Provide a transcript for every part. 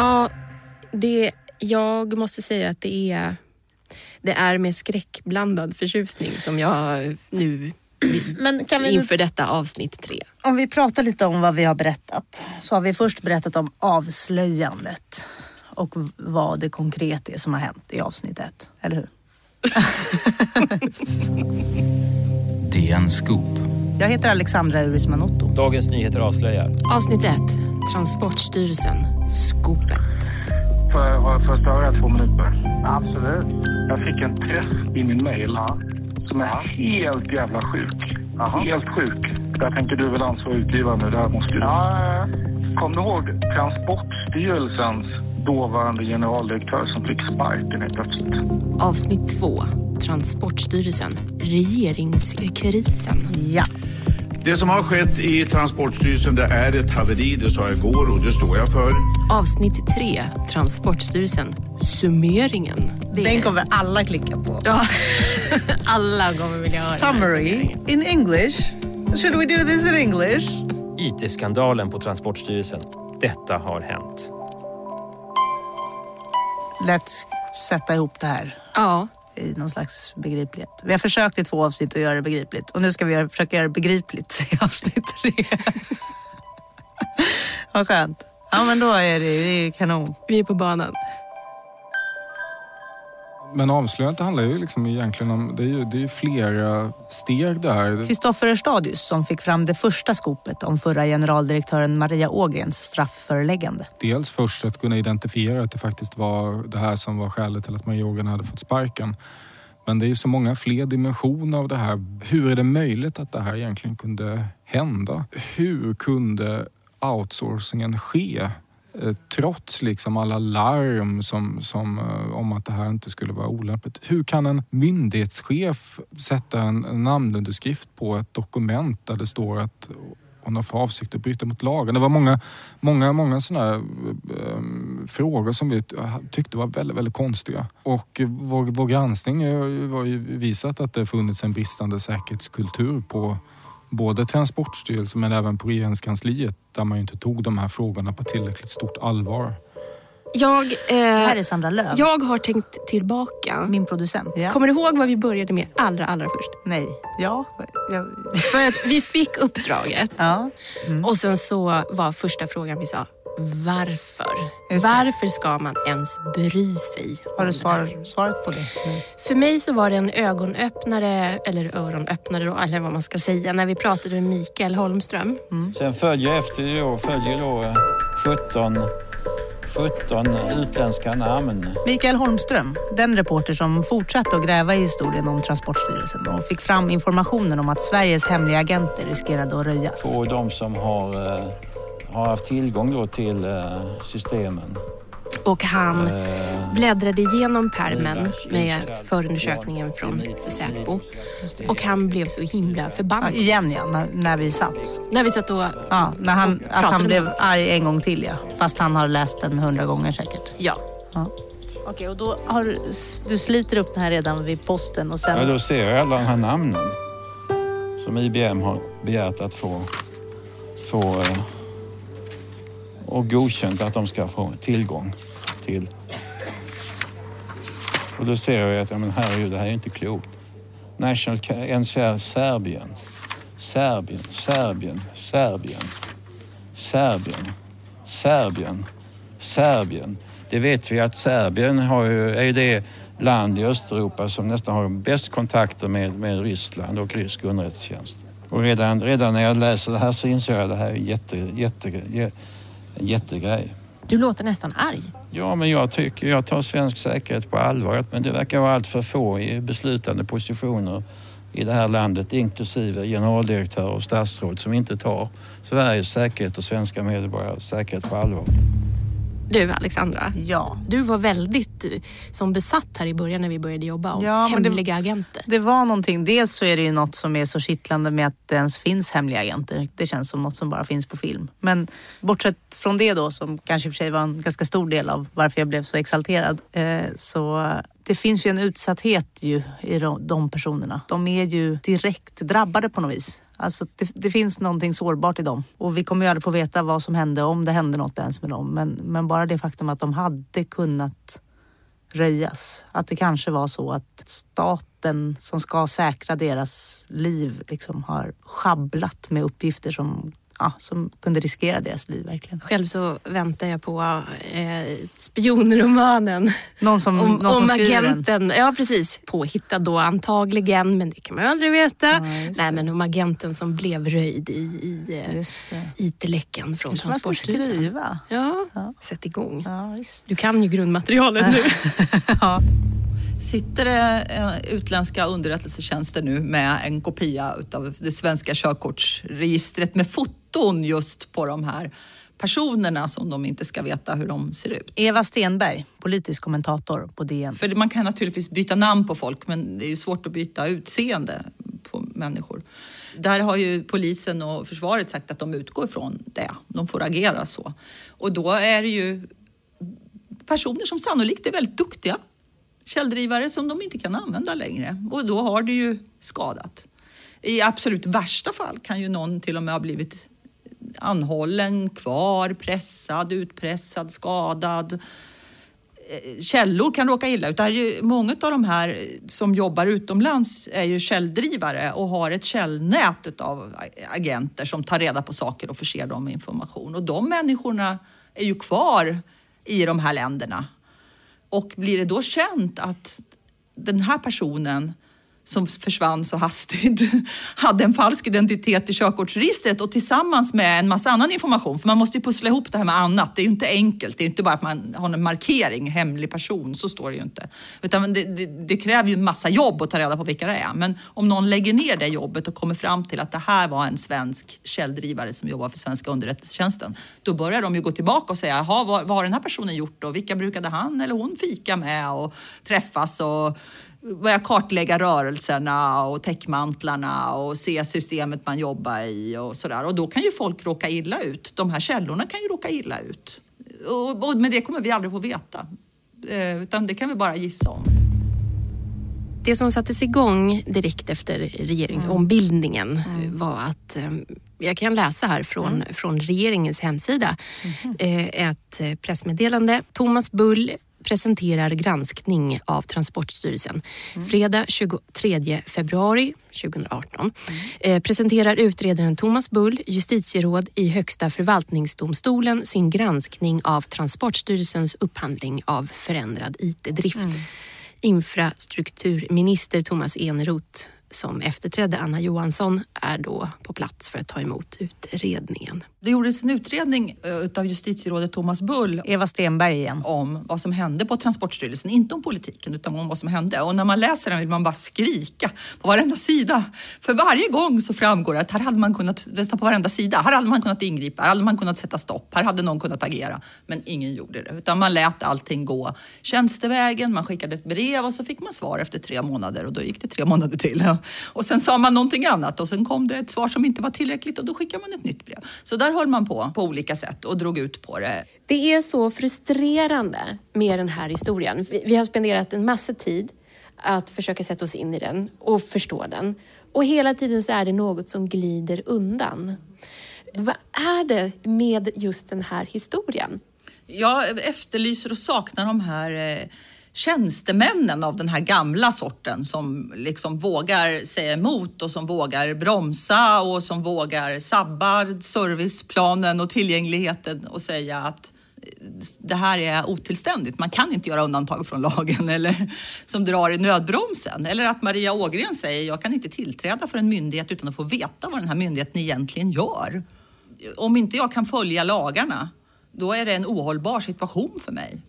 Ja, det, jag måste säga att det är, det är med skräckblandad förtjusning som jag nu Men kan vi inför detta avsnitt tre. om vi pratar lite om vad vi har berättat så har vi först berättat om avslöjandet och vad det konkret är som har hänt i avsnitt ett, eller hur? DN Scoop. Jag heter Alexandra Urismanotto. Dagens Nyheter avslöjar. Avsnitt ett, Transportstyrelsen, Skopet. Får jag, har störa två minuter? Absolut. Jag fick en träff i min mail som är helt jävla sjuk. Helt sjuk. Jag tänker du är väl ansvarig utgivare nu, det här måste du. Ja, Kom du ihåg Transportstyrelsens dåvarande generaldirektör som fick sparken helt plötsligt? Avsnitt två, Transportstyrelsen, regeringskrisen. Ja, Det som har skett i Transportstyrelsen det är ett haveri, det sa jag igår och det står jag för. Avsnitt tre, Transportstyrelsen, summeringen. Det den kommer alla klicka på. Ja, alla kommer vilja här Summary in English. Should we do this in English? IT-skandalen på Transportstyrelsen. Detta har hänt. Let's sätta ihop det här Ja, i någon slags begriplighet. Vi har försökt i två avsnitt att göra det begripligt och nu ska vi försöka göra det begripligt i avsnitt tre. Vad skönt. Ja men då är det, det är kanon. vi är på banan. Men avslöjandet handlar ju liksom egentligen om, det är ju, det är flera steg där. Kristoffer Erstadius som fick fram det första skopet om förra generaldirektören Maria Ågrens straffföreläggande. Dels först att kunna identifiera att det faktiskt var det här som var skälet till att Maria Ågren hade fått sparken. Men det är ju så många fler dimensioner av det här. Hur är det möjligt att det här egentligen kunde hända? Hur kunde outsourcingen ske? Eh, trots liksom alla larm som, som, eh, om att det här inte skulle vara olämpligt. Hur kan en myndighetschef sätta en, namnunderskrift på ett dokument där det står att hon har för avsikt att bryta mot lagen? Det var många, många, många sådana här ehm, frågor som vi tyckte var väldigt, väldigt konstiga. Och vår, vår granskning eh, har ju visat att det funnits en bristande säkerhetskultur på både Transportstyrelsen men även på regeringskansliet där man ju inte tog de här frågorna på tillräckligt stort allvar. Jag, eh, Det här är Sandra Löv, jag har tänkt tillbaka. min producent. Ja. Kommer du ihåg vad vi började med allra, allra först? Nej. Ja. För att vi fick uppdraget ja. och sen så var första frågan vi sa, varför? Varför ska man ens bry sig? Har du svar, svaret på det? Nej. För mig så var det en ögonöppnare, eller öronöppnare då, eller vad man ska säga, när vi pratade med Mikael Holmström. Sen följer efter då, följer då eh, 17, 17 utländska namn. Mikael Holmström, den reporter som fortsatte att gräva i historien om Transportstyrelsen och fick fram informationen om att Sveriges hemliga agenter riskerade att röjas. på de som har, eh, har haft tillgång då till eh, systemen. Och han Eh, bläddrade igenom pärmen med förundersökningen från Säpo. Och han blev så himla Ja, förbannad. igen ja, när, när vi satt. När vi satt och... Ja, när han, att Pratade han blev arg en gång till ja. Fast han har läst den hundra gånger säkert. Ja. Okej, och då har du, du sliter upp den här redan vid posten och sen... ja, då ser jag alla de här namnen som IBM har begärt att få, få eh, och godkänt att de ska få tillgång till. Och då ser jag att ja, men herregud, det här är inte klokt. National NCR Serbien. Serbien, Serbien, Serbien, Serbien, Serbien, Serbien. Det vet vi att Serbien har ju, är ju det land i Östeuropa som nästan har bäst kontakter med, med Ryssland och rysk underrättelsetjänst. Och redan, redan när jag läser det här så inser jag att det här är jätte, jätte, en jättegrej. Du låter nästan arg. Ja, men jag tycker jag tar svensk säkerhet på allvar. Men det verkar vara allt för få i beslutande positioner i det här landet, inklusive generaldirektör och statsråd som inte tar Sveriges säkerhet och svenska medborgares säkerhet på allvar. Du Alexandra, Ja. du var väldigt eh, som besatt här i början när vi började jobba om Ja, men det- hemliga agenter. Det var någonting. Dels så är det ju något som är så kittlande med att det ens finns hemliga agenter. Det känns som något som bara finns på film. Men bortsett från det då, som kanske i och för sig var en ganska stor del av varför jag blev så exalterad, eh, så det finns ju en utsatthet ju i de, de personerna. De är ju direkt drabbade på något vis. Alltså det, det finns någonting sårbart i dem. Och vi kommer ju aldrig få veta vad som hände, om det hände något ens med dem. Men, men bara det faktum att de hade kunnat röjas. Att det kanske var så att staten som ska säkra deras liv liksom har schabblat med uppgifter som, ja, som kunde riskera deras liv verkligen. Själv så väntar jag på eh, spionromanen. Någon som, om någon som om skriver den. agenten, ja precis. Påhittad då antagligen, men det kan man ju aldrig veta. Ja, Nej det. men om agenten som blev röjd i, i eh, det. IT-läckan från Transportstyrelsen. skriva. Ja, Ja. sätt igång. Ja. Du kan ju grundmaterialet nu. Sitter det eh, utländska underrättelsetjänster nu med en kopia av det svenska körkortsregistret med foton just på de här personerna som de inte ska veta hur de ser ut. Eva Stenberg, politisk kommentator på DN. För man kan naturligtvis byta namn på folk men det är ju svårt att byta utseende på människor. Där har ju polisen och försvaret sagt att de utgår från det. De får agera så. Och då är det ju personer som sannolikt är väldigt duktiga källdrivare som de inte kan använda längre och då har det ju skadat. I absolut värsta fall kan ju någon till och med ha blivit anhållen, kvar, pressad, utpressad, skadad. Eh, källor kan råka illa ut. Det ju, många av de här som jobbar utomlands är ju källdrivare och har ett källnät av agenter som tar reda på saker och förser dem med information. Och de människorna är ju kvar i de här länderna. Och blir det då känt att den här personen som försvann så hastigt hade en falsk identitet i körkortsregistret och tillsammans med en massa annan information, för man måste ju pussla ihop det här med annat. Det är ju inte enkelt. Det är ju inte bara att man har en markering, hemlig person, så står det ju inte. Utan det, det, det kräver ju en massa jobb att ta reda på vilka det är. Men om någon lägger ner det jobbet och kommer fram till att det här var en svensk källdrivare som jobbar för svenska underrättelsetjänsten, då börjar de ju gå tillbaka och säga, jaha, vad, vad har den här personen gjort och vilka brukade han eller hon fika med och träffas och börja kartlägga rörelserna och täckmantlarna och se systemet man jobbar i och sådär. Och då kan ju folk råka illa ut. De här källorna kan ju råka illa ut. Och, och, men det kommer vi aldrig få veta. Eh, utan det kan vi bara gissa om. Det som sattes igång direkt efter regeringsombildningen var att, eh, jag kan läsa här från, från regeringens hemsida, eh, ett pressmeddelande. Thomas Bull presenterar granskning av Transportstyrelsen. Fredag 23 februari 2018 eh, presenterar utredaren Thomas Bull, justitieråd i Högsta förvaltningsdomstolen, sin granskning av Transportstyrelsens upphandling av förändrad IT-drift. Infrastrukturminister Thomas Eneroth som efterträdde Anna Johansson är då på plats för att ta emot utredningen. Det gjordes en utredning eh, av justitierådet Thomas Bull Eva Stenberg igen. om vad som hände på Transportstyrelsen. Inte om politiken utan om vad som hände. Och när man läser den vill man bara skrika på varenda sida. För varje gång så framgår det att här hade man kunnat, nästan på varenda sida, här hade man kunnat ingripa, här hade man kunnat sätta stopp, här hade någon kunnat agera. Men ingen gjorde det. Utan man lät allting gå tjänstevägen, man skickade ett brev och så fick man svar efter tre månader och då gick det tre månader till. Och sen sa man någonting annat och sen kom det ett svar som inte var tillräckligt och då skickade man ett nytt brev. Så där höll man på på olika sätt och drog ut på det. Det är så frustrerande med den här historien. Vi vi har spenderat en massa tid att försöka sätta oss in i den och förstå den. Och hela tiden så är det något som glider undan. Vad är det med just den här historien? Jag efterlyser och saknar de här eh, tjänstemännen av den här gamla sorten som liksom vågar säga emot och som vågar bromsa och som vågar sabba serviceplanen och tillgängligheten och säga att det här är otillständigt. Man kan inte göra undantag från lagen eller som drar i nödbromsen. Eller att Maria Ågren säger jag kan inte tillträda för en myndighet utan att få veta vad den här myndigheten egentligen gör. Om inte jag kan följa lagarna, då är det en ohållbar situation för mig.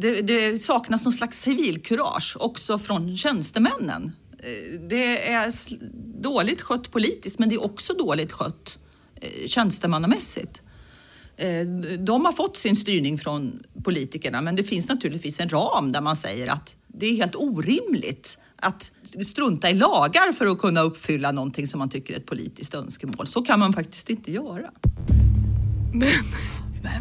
Det, det saknas någon slags civilkurage också från tjänstemännen. Eh, Det är dåligt skött politiskt men det är också dåligt skött eh, tjänstemannamässigt. Eh, De har fått sin styrning från politikerna men det finns naturligtvis en ram där man säger att det är helt orimligt att strunta i lagar för att kunna uppfylla någonting som man tycker är ett politiskt önskemål. Så kan man faktiskt inte göra.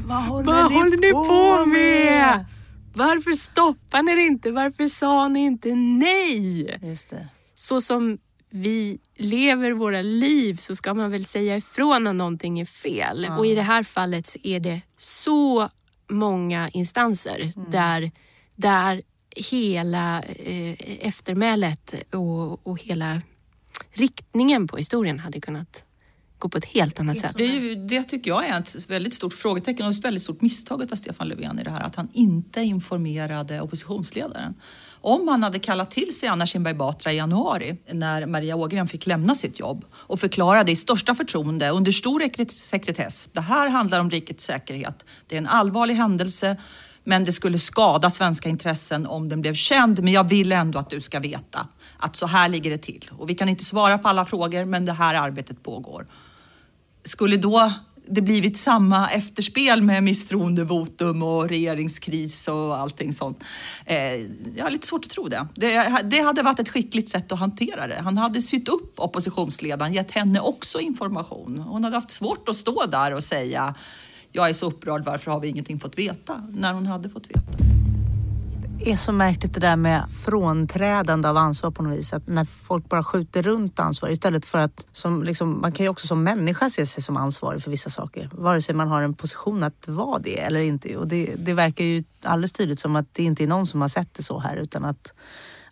Vad håller, Vad håller ni på med? Varför stoppar ni det inte? Varför sa ni inte nej? Just det. Så som vi lever våra liv så ska man väl säga ifrån när någonting är fel. Ja. Och i det här fallet så är det så många instanser där, där hela eh, eftermälet och, och hela riktningen på historien hade kunnat gå på ett helt annat sätt. Det, ju, det tycker jag är ett väldigt stort frågetecken och ett väldigt stort misstag av Stefan Löfven i det här. Att han inte informerade oppositionsledaren. Om han hade kallat till sig Anna Kinberg Batra i januari när Maria Ågren fick lämna sitt jobb och förklarade i största förtroende under stor ekret- sekretess. Det här handlar om rikets säkerhet. Det är en allvarlig händelse men det skulle skada svenska intressen om den blev känd. Men jag vill ändå att du ska veta att så här ligger det till. Och vi kan inte svara på alla frågor men det här arbetet pågår. Skulle då det blivit samma efterspel med misstroendevotum och regeringskris och allting sånt? Eh, jag har lite svårt att tro det. det. Det hade varit ett skickligt sätt att hantera det. Han hade sytt upp oppositionsledaren, gett henne också information. Hon hade haft svårt att stå där och säga jag är så upprörd, varför har vi ingenting fått veta? När hon hade fått veta. Det är så märkligt det där med frånträdande av ansvar på något vis. Att när folk bara skjuter runt ansvar istället för att, som liksom, man kan ju också som människa se sig som ansvarig för vissa saker. Vare sig man har en position att vara det eller inte. Och det, det verkar ju alldeles tydligt som att det inte är någon som har sett det så här utan att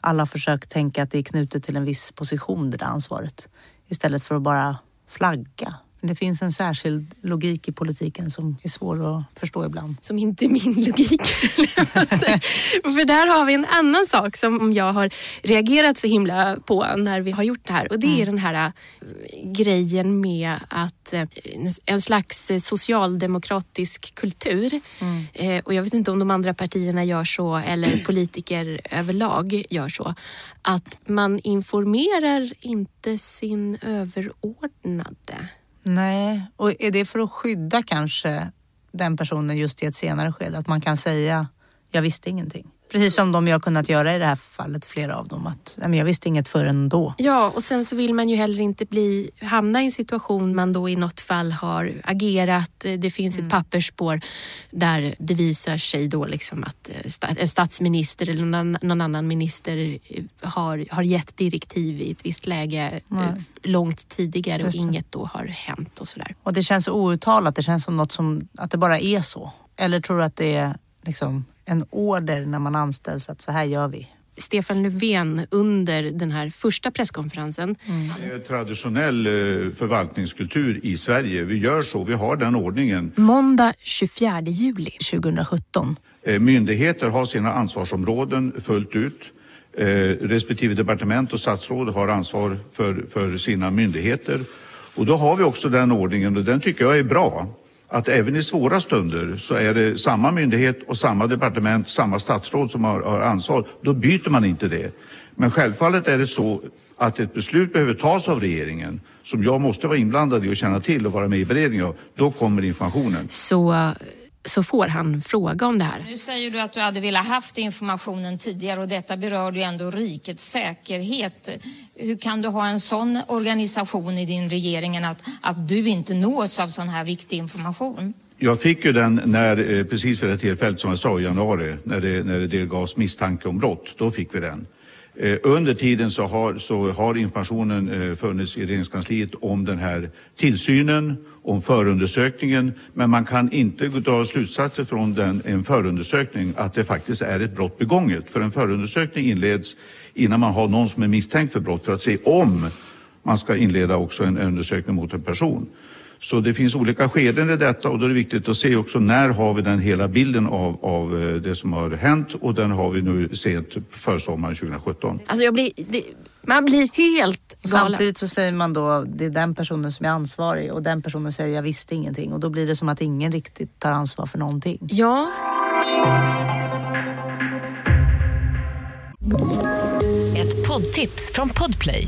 alla har försökt tänka att det är knutet till en viss position det där ansvaret. Istället för att bara flagga. Men det finns en särskild logik i politiken som är svår att förstå ibland. Som inte är min logik. För där har vi en annan sak som jag har reagerat så himla på när vi har gjort det här. Och det är den här äh, grejen med att äh, en slags socialdemokratisk kultur. Eh, Och jag vet inte om de andra partierna gör så eller politiker överlag gör så. Att man informerar inte sin överordnade. Nej, och är det för att skydda kanske den personen just i ett senare skede? Att man kan säga, jag visste ingenting. Precis som de har kunnat göra i det här fallet, flera av dem. Att "Nej, men jag visste inget förrän då. Ja, och sen så vill man ju heller inte bli, hamna i en situation man då i något fall har agerat. Det finns ett pappersspår där det visar sig då liksom att eh, en statsminister eller någon, någon annan minister eh, har, har gett direktiv i ett visst läge Nej. långt tidigare och inget då har hänt och sådär. Och det känns outtalat, det känns som något som, att det bara är så. Eller tror du att det är liksom en order när man anställs att så här gör vi? Stefan Löfven under den här första presskonferensen Det är traditionell eh, förvaltningskultur i Sverige. Vi gör så, vi har den ordningen. måndag 24 juli 2017. Eh, Myndigheter har sina ansvarsområden fullt ut. Eh, respektive departement och statsråd har ansvar för, för sina myndigheter. Och då har vi också den ordningen och den tycker jag är bra. Att även i svåra stunder så är det samma myndighet och samma departement, samma statsråd som har, har ansvar. Då byter man inte det. Men självfallet är det så att ett beslut behöver tas av regeringen som jag måste vara inblandad i och känna till och vara med i beredningen av. Då kommer informationen. så, så får han fråga om det här. Nu säger du att du hade velat haft informationen tidigare och detta berör ju ändå rikets säkerhet. Hur kan du ha en sån organisation i din regering att, att du inte nås av sån här viktig information? Jag fick ju den när, eh, precis vid det tillfället som jag sa i januari, när det, när det delgavs misstanke om brott. Då fick vi den. Eh, under tiden så har, så har informationen eh, funnits i regeringskansliet om den här tillsynen, om förundersökningen. Men man kan inte dra slutsatser från den, en förundersökning att det faktiskt är ett brott begånget. För en förundersökning inleds innan man har någon som är misstänkt för brott för att se om man ska inleda också en undersökning mot en person. Så det finns olika skeden i detta och då är det viktigt att se också när har vi den hela bilden av, av eh, det som har hänt och den har vi nu sent för sommaren 2017. Alltså jag blir, det, man blir helt galen. Samtidigt så säger man då det är den personen som är ansvarig och den personen säger jag visste ingenting och då blir det som att ingen riktigt tar ansvar för någonting. Ja. Ett poddtips från Podplay.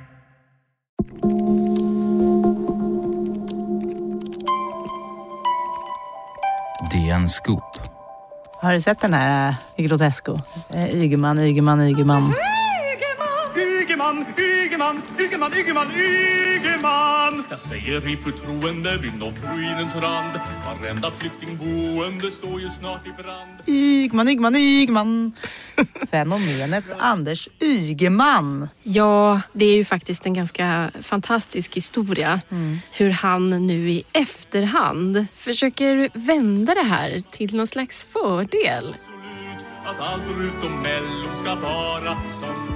Scoop. Har du sett den här äh, Grotesco? Äh, Ygeman, Ygeman, Ygeman. Ygeman, Ygeman, Ygeman, Ygeman, Ygeman. Jag säger i förtroende vid nått ruinens rand. Varenda flyktingboende står ju snart i brand. Ygeman, Ygeman, Ygeman. Fenomenet Anders Ygeman. Ja, det är ju faktiskt en ganska fantastisk historia. Hur han nu i efterhand försöker vända det här till någon slags fördel. Att allt förutom Mello ska vara som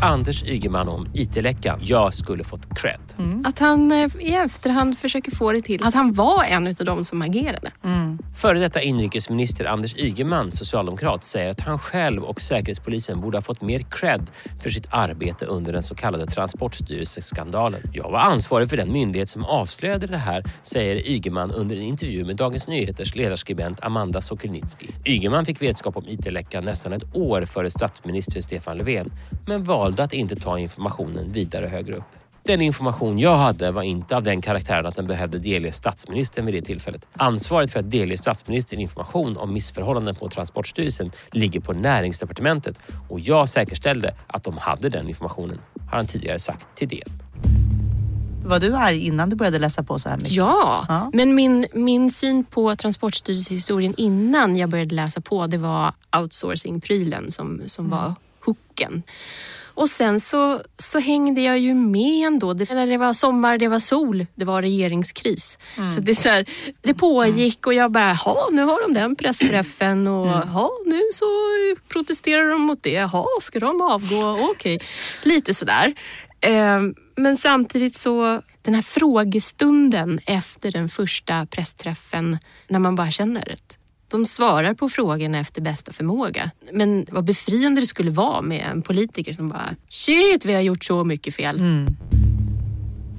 Anders Ygeman om IT-läckan. Jag skulle fått cred. Att han eh, i efterhand försöker få det till att han var en av de som agerade. Före detta inrikesminister Anders Ygeman, socialdemokrat, säger att han själv och Säkerhetspolisen borde ha fått mer cred för sitt arbete under den så kallade Transportstyrelseskandalen. Jag var ansvarig för den myndighet som avslöjade det här, säger Ygeman under en intervju med Dagens Nyheters ledarskribent Amanda Sokolnitsky. Ygeman fick vetskap om IT-läckan nästan ett år före statsminister Stefan Löfven, men valde att inte ta informationen vidare högre upp. Den information jag hade var inte av den karaktären att den behövde delge statsministern vid det tillfället. Ansvaret för att delge statsministern information om missförhållanden på Transportstyrelsen ligger på näringsdepartementet och jag säkerställde att de hade den informationen, har han tidigare sagt till DN. Var du arg innan du började läsa på så här mycket? Ja, men min, min syn på Transportstyrelsehistorien innan jag började läsa på det var outsourcing-prylen som, som var hooken. Och sen så, så hängde jag ju med ändå. Det, när det var sommar, det var sol, det var regeringskris. Så det, så här, det pågick och jag bara, ja nu har de den pressträffen och ja nu så protesterar de mot det. Jaha, ska de avgå? Okej. Lite sådär. Eh, Men samtidigt så, den här frågestunden efter den första pressträffen, när man bara känner att de svarar på frågorna efter bästa förmåga. Men vad befriande det skulle vara med en politiker som bara, shit vi har gjort så mycket fel.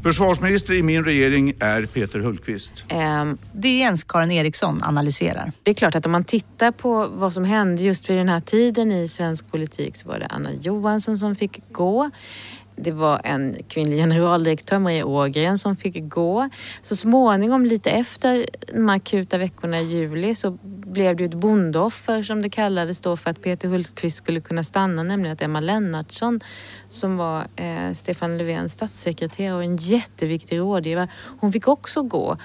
Försvarsminister i min regering är Peter Hultqvist. Um, DNs Karin Eriksson analyserar. Det är klart att om man tittar på vad som hände just vid den här tiden i svensk politik så var det Anna Johansson som fick gå. Det var en kvinnlig generaldirektör, Maria Ågren, som fick gå. Så småningom, lite efter de akuta veckorna i juli, så blev det ju ett bondeoffer som det kallades då för att Peter Hultqvist skulle kunna stanna, nämligen att Emma Lennartsson som var eh, Stefan Löfvens statssekreterare och en jätteviktig rådgivare, hon fick också gå.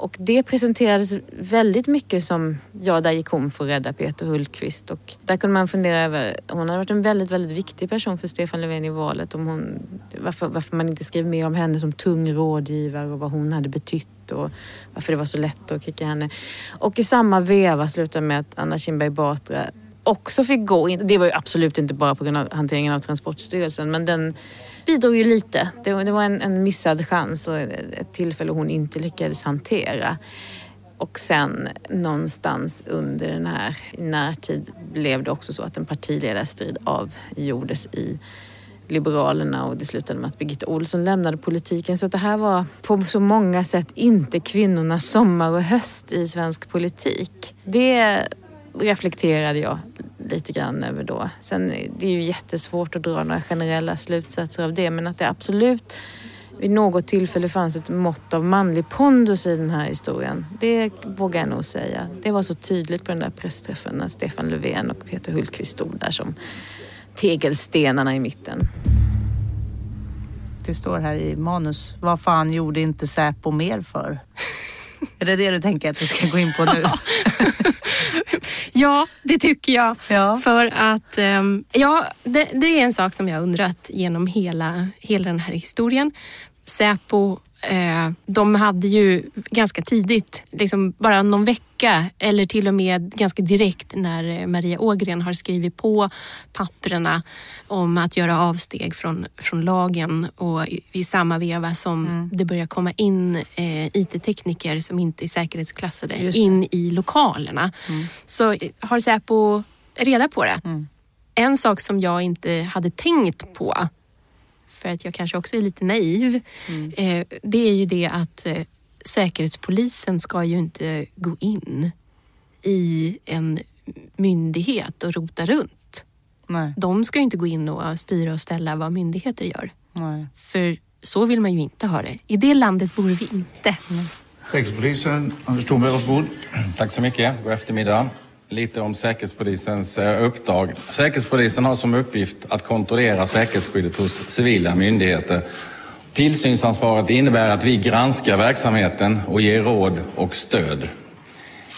Och det presenterades väldigt mycket som, ja där gick hon för att rädda Peter Hultqvist. Och där kunde man fundera över, hon hade varit en väldigt, väldigt viktig person för Stefan Löfven i valet. Om hon, varför, varför man inte skrev mer om henne som tung rådgivare och vad hon hade betytt och varför det var så lätt att kicka henne. Och i samma veva slutade med att Anna Kinberg Batra också fick gå. Det var ju absolut inte bara på grund av hanteringen av Transportstyrelsen men den bidrog ju lite. Det, det var en, en missad chans och ett tillfälle hon inte lyckades hantera. Och sen någonstans under den här i närtid blev det också så att en partiledarstrid avgjordes i Liberalerna och det slutade med att Birgitta Olsson lämnade politiken. Så det här var på så många sätt inte kvinnornas sommar och höst i svensk politik. Det reflekterade jag lite grann över då. Sen det är ju jättesvårt att dra några generella slutsatser av det men att det absolut vid något tillfälle fanns ett mått av manlig pondus i den här historien. Det vågar jag nog säga. Det var så tydligt på den där pressträffen när Stefan Löfven och Peter Hultqvist stod där som tegelstenarna i mitten. Det står här i manus, vad fan gjorde inte Säpo mer för? Är det det du tänker att vi ska gå in på nu? Ja, det tycker jag. För att ehm, ja, det, det är en sak som jag har undrat genom hela, hela den här historien. Säpo, eh, de hade ju ganska tidigt, liksom bara någon vecka eller till och med ganska direkt när eh, Maria Ågren har skrivit på papperna om att göra avsteg från, från lagen och i, i samma veva som det börjar komma in eh, IT-tekniker som inte är säkerhetsklassade in i lokalerna. Så eh, har Säpo reda på det. En sak som jag inte hade tänkt på, för att jag kanske också är lite naiv, eh, det är ju det att eh, Säkerhetspolisen ska ju inte gå in i en myndighet och rota runt. Nej. De ska ju inte gå in och styra och ställa vad myndigheter gör. Nej. För så vill man ju inte ha det. I det landet bor vi inte. Säkerhetspolisen, Anders Thornberg, varsågod. Tack så mycket. God eftermiddag. Lite om Säkerhetspolisens eh, uppdrag. Säkerhetspolisen har som uppgift att kontrollera säkerhetsskyddet hos civila myndigheter. Tillsynsansvaret innebär att vi granskar verksamheten och ger råd och stöd.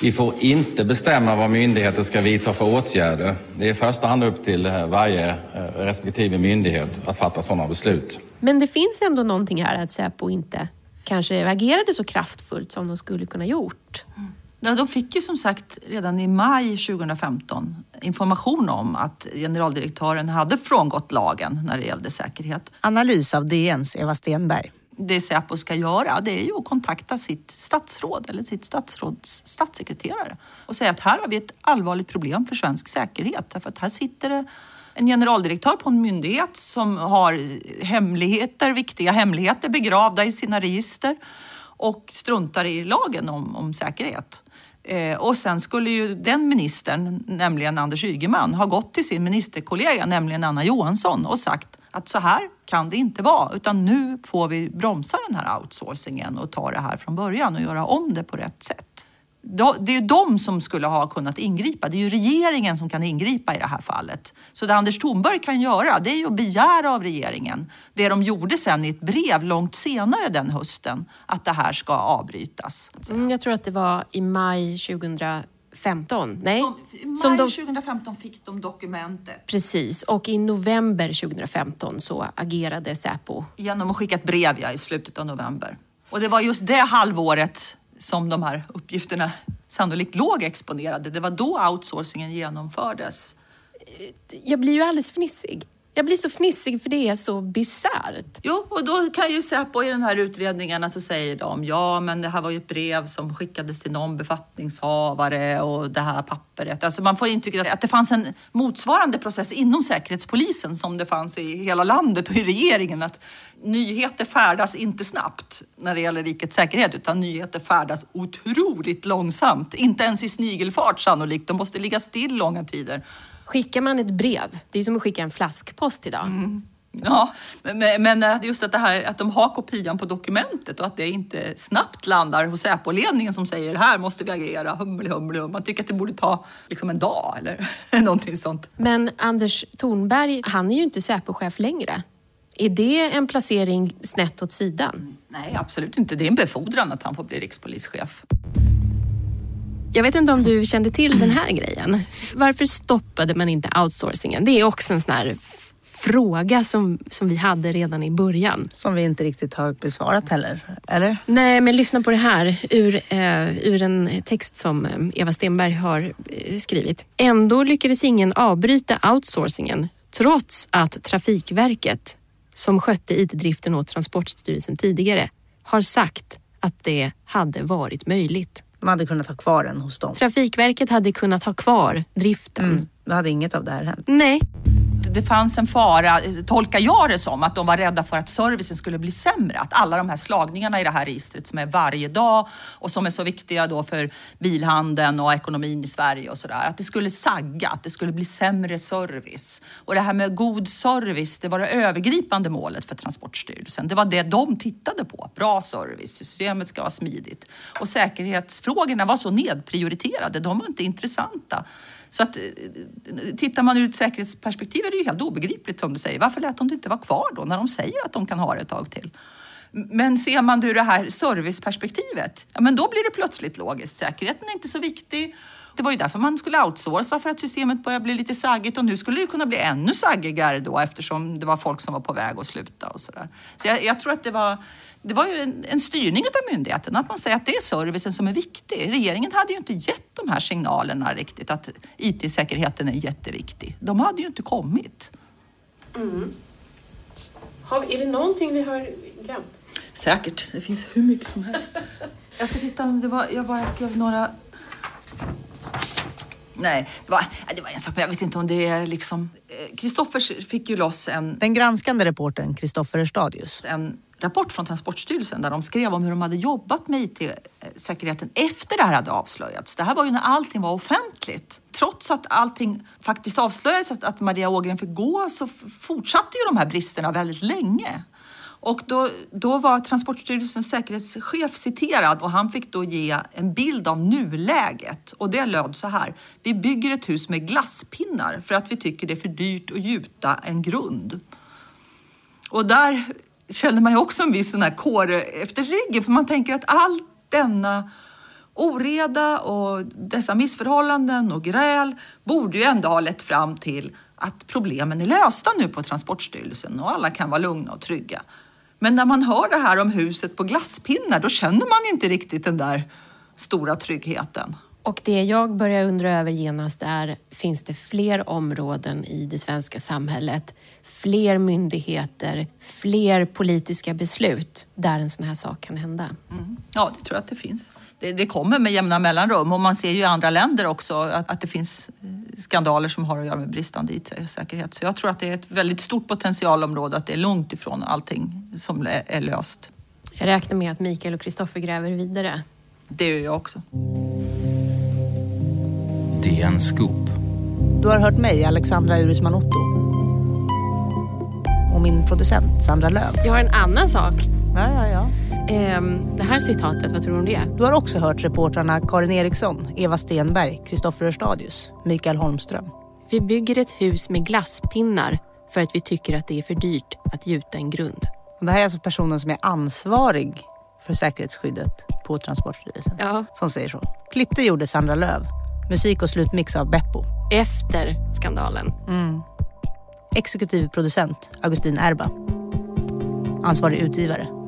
Vi får inte bestämma vad myndigheter ska vidta för åtgärder. Det är i första hand upp till eh, varje eh, respektive myndighet att fatta sådana beslut. Men det finns ändå någonting här att Säpo inte kanske agerade så kraftfullt som de skulle kunna gjort. De fick ju som sagt redan i maj 2015 information om att generaldirektören hade frångått lagen när det gällde säkerhet. Analys av DNs Eva Stenberg. Det Säpo ska göra det är ju att kontakta sitt statsråd eller sitt statsråds statssekreterare och säga att här har vi ett allvarligt problem för svensk säkerhet. Därför att här sitter det en generaldirektör på en myndighet som har hemligheter, viktiga hemligheter begravda i sina register och struntar i lagen om, om säkerhet. Eh, och sen skulle ju den ministern, nämligen Anders Ygeman, ha gått till sin ministerkollega, nämligen Anna Johansson och sagt att så här kan det inte vara, utan nu får vi bromsa den här outsourcingen och ta det här från början och göra om det på rätt sätt. Det är ju de som skulle ha kunnat ingripa. Det är ju regeringen som kan ingripa i det här fallet. Så det Anders Thornberg kan göra, det är ju att begära av regeringen det de gjorde sen i ett brev långt senare den hösten, att det här ska avbrytas. Mm, jag tror att det var i maj 2015. Nej? Som, I maj Som de- 2015 fick de dokumentet Precis, och i november 2015 så agerade Säpo. genom att skicka ett brev ja, i slutet av november. Och det var just det halvåret som de här uppgifterna sannolikt låg exponerade. Det var då outsourcingen genomfördes. Jag blir ju alldeles fnissig. Jag blir så fnissig för det är så bisarrt. Jo, och då kan ju Säpo i den här utredningarna så alltså, säger de ja, men det här var ju ett brev som skickades till någon befattningshavare och det här pappret. Alltså man får intrycket att det fanns en motsvarande process inom Säkerhetspolisen som det fanns i hela landet och i regeringen. Att nyheter färdas inte snabbt när det gäller rikets säkerhet utan nyheter färdas otroligt långsamt. Inte ens i snigelfart sannolikt. De måste ligga still långa tider. Skickar man ett brev, det är som att skicka en flaskpost idag. Ja, men, men just att, det här, att de har kopian på dokumentet och att det inte snabbt landar hos Säpo-ledningen som säger här måste vi agera, humle humle hum. Man tycker att det borde ta liksom en dag eller någonting sånt. Men Anders Thornberg, han är ju inte Säpochef längre. Är det en placering snett åt sidan? Nej, absolut inte. Det är en befordran att han får bli rikspolischef. Jag vet inte om du kände till den här grejen. Varför stoppade man inte outsourcingen? Det är också en sån här fråga som, som vi hade redan i början. Som vi inte riktigt har besvarat heller, eller? Nej, men lyssna på det här ur, eh, ur en text som eh, Eva Stenberg har eh, skrivit. Ändå lyckades ingen avbryta outsourcingen trots att Trafikverket, som skötte IT-driften åt Transportstyrelsen tidigare, har sagt att det hade varit möjligt. De hade kunnat ha kvar den hos dem. Trafikverket hade kunnat ha kvar driften. Mm. Då hade inget av det här hänt. Nej. Det fanns en fara, tolkar jag det som, att de var rädda för att servicen skulle bli sämre. Att alla de här slagningarna i det här registret som är varje dag och som är så viktiga då för bilhandeln och ekonomin i Sverige och sådär. Att det skulle sagga, att det skulle bli sämre service. Och det här med god service, det var det övergripande målet för Transportstyrelsen. Det var det de tittade på. Bra service, systemet ska vara smidigt. Och säkerhetsfrågorna var så nedprioriterade, de var inte intressanta. Så att eh, tittar man ur ett säkerhetsperspektiv är det ju helt obegripligt som du säger. Varför lät de det inte vara kvar då när de säger att de kan ha det ett tag till? Men ser man det ur det här serviceperspektivet, ja men då blir det plötsligt logiskt. Säkerheten är inte så viktig. Det var ju därför man skulle outsourca för att systemet börjar bli lite saggigt och nu skulle det kunna bli ännu saggigare då eftersom det var folk som var på väg att sluta och sådär. Så jag, jag tror att det var, det var ju en, en styrning av myndigheten, att man säger att det är servicen som är viktig. Regeringen hade ju inte gett de här signalerna riktigt att IT-säkerheten är jätteviktig. De hade ju inte kommit. Mm. Har, är det någonting vi har glömt? Säkert, det finns hur mycket som helst. Jag ska titta om det var, jag bara skrev några... Nej, det var, det var en sak, jag vet inte om det är liksom... eh, Kristoffers fick ju loss en... Den granskande reportern Kristoffer Stadius. En rapport från Transportstyrelsen där de skrev om hur de hade jobbat med IT-säkerheten efter det här hade avslöjats. Det här var ju när allting var offentligt. Trots att allting faktiskt avslöjades att, att Maria Ågren fick gå så fortsatte ju de här bristerna väldigt länge. Och då, då var Transportstyrelsens säkerhetschef citerad och han fick då ge en bild av nuläget. Och det löd så här. Vi bygger ett hus med glasspinnar för att vi tycker det är för dyrt att gjuta en grund. Och där känner man ju också en viss sån här kår efter ryggen för man tänker att all denna oreda och dessa missförhållanden och gräl borde ju ändå ha lett fram till att problemen är lösta nu på Transportstyrelsen och alla kan vara lugna och trygga. Men när man hör det här om huset på glasspinnar då känner man inte riktigt den där stora tryggheten. Och det jag börjar undra över genast är, finns det fler områden i det svenska samhället, fler myndigheter, fler politiska beslut där en sån här sak kan hända? Mm. Ja, det tror jag att det finns. Det, det, kommer med jämna mellanrum och man ser ju i andra länder också att, att det finns eh, skandaler som har att göra med bristande IT-säkerhet. Så jag tror att det är ett väldigt stort potentialområde, att det är långt ifrån allting som är, löst. Jag räknar med att Mikael och Kristoffer gräver vidare. Det gör jag också. DN Scoop. Du har hört mig, Alexandra Urisman Otto. Och min producent, Sandra Löv. Jag har en annan sak. Ja, ja, ja. Ehm, det här citatet, vad tror du om det? Du har också hört reportrarna Karin Eriksson, Eva Stenberg, Kristoffer Örstadius, Mikael Holmström. Vi bygger ett hus med glasspinnar för att vi tycker att det är för dyrt att gjuta en grund. Och det här är alltså personen som är ansvarig för säkerhetsskyddet på Transportstyrelsen. Ja. Som säger så. Klippte gjorde Sandra Löv. Musik och slutmix av Beppo. Efter skandalen. Mm. Exekutiv producent Augustin Erba. Ansvarig utgivare